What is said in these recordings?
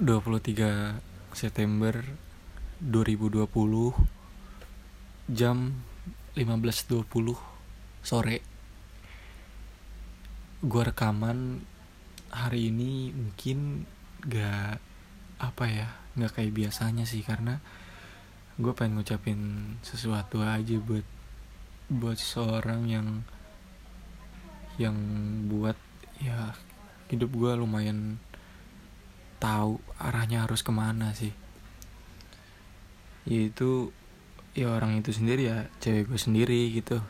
23 September 2020 jam 15.20 sore. Gua rekaman hari ini mungkin gak apa ya gak kayak biasanya sih karena gue pengen ngucapin sesuatu aja buat buat seorang yang yang buat ya hidup gue lumayan tahu arahnya harus ke mana sih. Yaitu ya orang itu sendiri ya cewek gue sendiri gitu.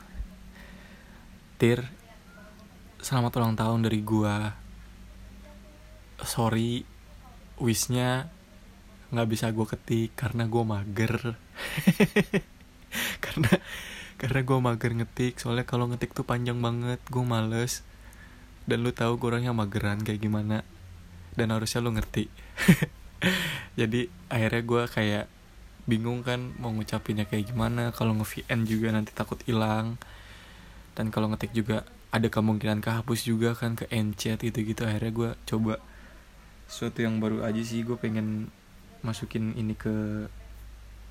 Tir selamat ulang tahun dari gue sorry wishnya nggak bisa gue ketik karena gue mager. Karena karena gue mager ngetik soalnya kalau ngetik tuh panjang banget gue males. Dan lu tahu gue orangnya mageran kayak gimana dan harusnya lu ngerti. Jadi akhirnya gue kayak bingung kan mau ngucapinnya kayak gimana. Kalau nge VN juga nanti takut hilang. Dan kalau ngetik juga ada kemungkinan kehapus juga kan ke enchat gitu gitu akhirnya gue coba sesuatu yang baru aja sih. Gue pengen masukin ini ke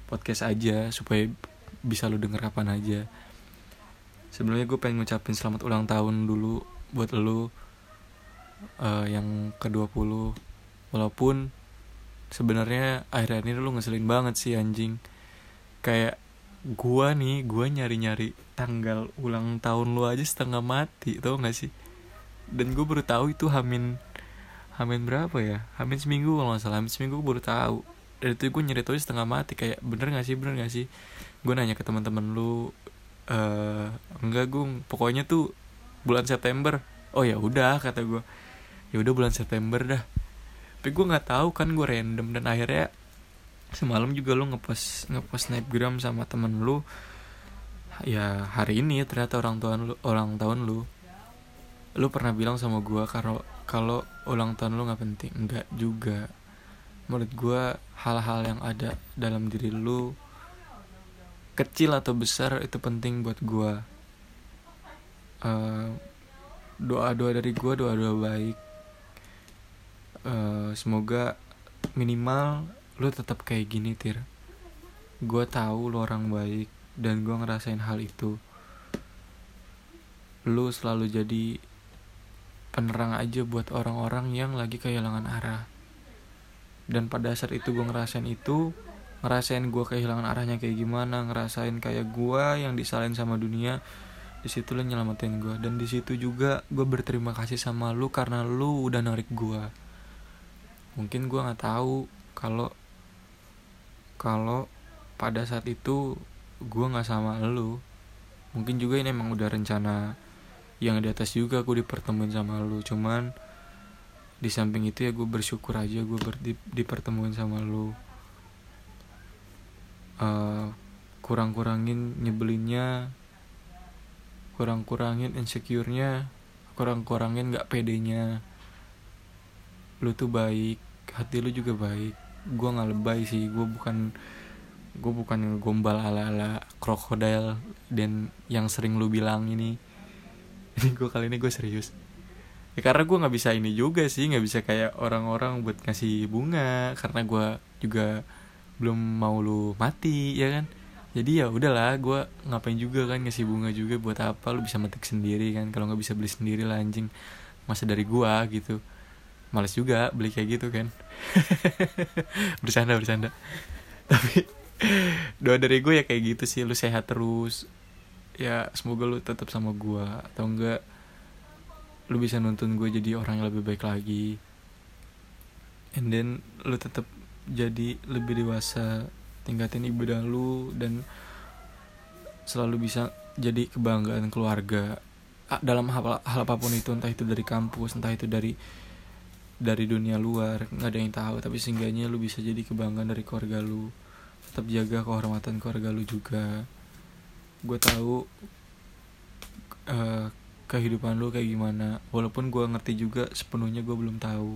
podcast aja supaya bisa lu denger kapan aja. Sebelumnya gue pengen ngucapin selamat ulang tahun dulu buat lu uh, yang ke-20 walaupun sebenarnya akhir-akhir ini lu ngeselin banget sih anjing kayak gua nih gua nyari-nyari tanggal ulang tahun lu aja setengah mati tau gak sih dan gue baru tahu itu hamin Hamin berapa ya? Hamin seminggu kalau nggak salah. Hamin seminggu gue baru tahu. Dan itu gue nyari tahu setengah mati kayak bener gak sih bener gak sih? Gue nanya ke teman-teman lu, uh, enggak gue pokoknya tuh bulan September. Oh ya udah kata gue. Ya udah bulan September dah. Tapi gue nggak tahu kan gue random dan akhirnya semalam juga lu ngepost ngepost snapgram sama temen lu. Ya hari ini ternyata orang tahun lu orang tahun lu. Lu pernah bilang sama gue kalau kalau ulang tahun lu nggak penting. Nggak juga. Menurut gue hal-hal yang ada dalam diri lu kecil atau besar itu penting buat gue uh, doa doa dari gue doa doa baik uh, semoga minimal lu tetap kayak gini tir. Gue tahu lu orang baik dan gue ngerasain hal itu. Lu selalu jadi penerang aja buat orang-orang yang lagi kehilangan arah. Dan pada saat itu gue ngerasain itu ngerasain gue kehilangan arahnya kayak gimana ngerasain kayak gue yang disalahin sama dunia di situ lo nyelamatin gue dan di situ juga gue berterima kasih sama lu karena lu udah narik gue mungkin gue nggak tahu kalau kalau pada saat itu gue nggak sama lu. Mungkin juga ini emang udah rencana yang di atas juga gue dipertemuin sama lu. Cuman di samping itu ya gue bersyukur aja gue ber, di, dipertemuin sama lu. Uh, kurang-kurangin nyebelinnya kurang-kurangin insecure-nya kurang-kurangin gak pedenya lu tuh baik hati lu juga baik. Gue nggak lebay sih gue bukan gue bukan gombal ala ala krokodil dan yang sering lu bilang ini. Ini gue kali ini gue serius. Ya karena gue nggak bisa ini juga sih nggak bisa kayak orang-orang buat ngasih bunga karena gue juga belum mau lu mati ya kan? Jadi ya udahlah gue ngapain juga kan ngasih bunga juga buat apa? Lu bisa metik sendiri kan kalau nggak bisa beli sendiri lah anjing. Masa dari gue gitu males juga beli kayak gitu kan bercanda bercanda. Tapi doa dari gue ya kayak gitu sih lu sehat terus. Ya semoga lu tetap sama gue atau enggak lu bisa nuntun gue jadi orang yang lebih baik lagi. And then lu tetap jadi lebih dewasa tingkatin ibadah lu dan selalu bisa jadi kebanggaan keluarga. Dalam hal, hal apa pun itu entah itu dari kampus entah itu dari dari dunia luar nggak ada yang tahu tapi seenggaknya lu bisa jadi kebanggaan dari keluarga lu. Tetap jaga kehormatan keluarga lu juga. Gue tahu uh, kehidupan lu kayak gimana. Walaupun gue ngerti juga sepenuhnya gue belum tahu.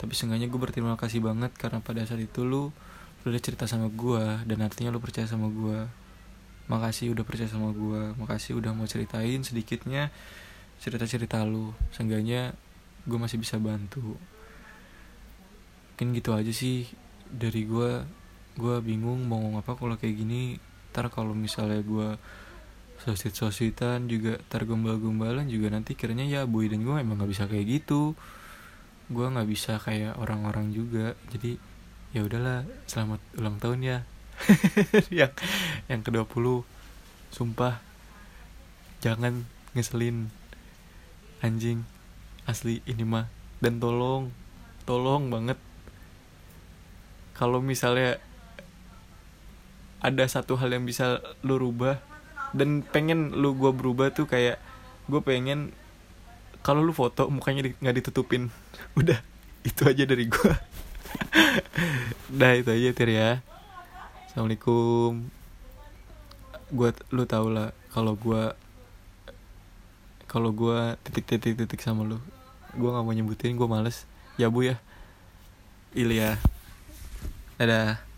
Tapi seenggaknya gue berterima kasih banget karena pada saat itu lu lu udah cerita sama gue dan artinya lu percaya sama gue makasih udah percaya sama gue makasih udah mau ceritain sedikitnya cerita-cerita lu. Seenggaknya gue masih bisa bantu. Mungkin gitu aja sih dari gue gue bingung mau ngomong apa kalau kayak gini. Ntar kalau misalnya gue sosit sositan juga ntar gombal-gombalan juga nanti kiranya ya boy dan gue emang nggak bisa kayak gitu. Gue nggak bisa kayak orang-orang juga. Jadi ya udahlah selamat ulang tahun ya. Yang yang ke 20 sumpah jangan ngeselin anjing asli ini mah. Dan tolong tolong banget. Kalau misalnya ada satu hal yang bisa lu rubah dan pengen lu gue berubah tuh kayak gue pengen kalau lu foto mukanya nggak di, ditutupin. Udah itu aja dari gue dah itu aja tir ya. Assalamualaikum. Gue lu tau lah kalau gue kalau gue titik titik titik sama lu gue nggak mau nyebutin gue males. Ya bu ya. Ilya. Dadah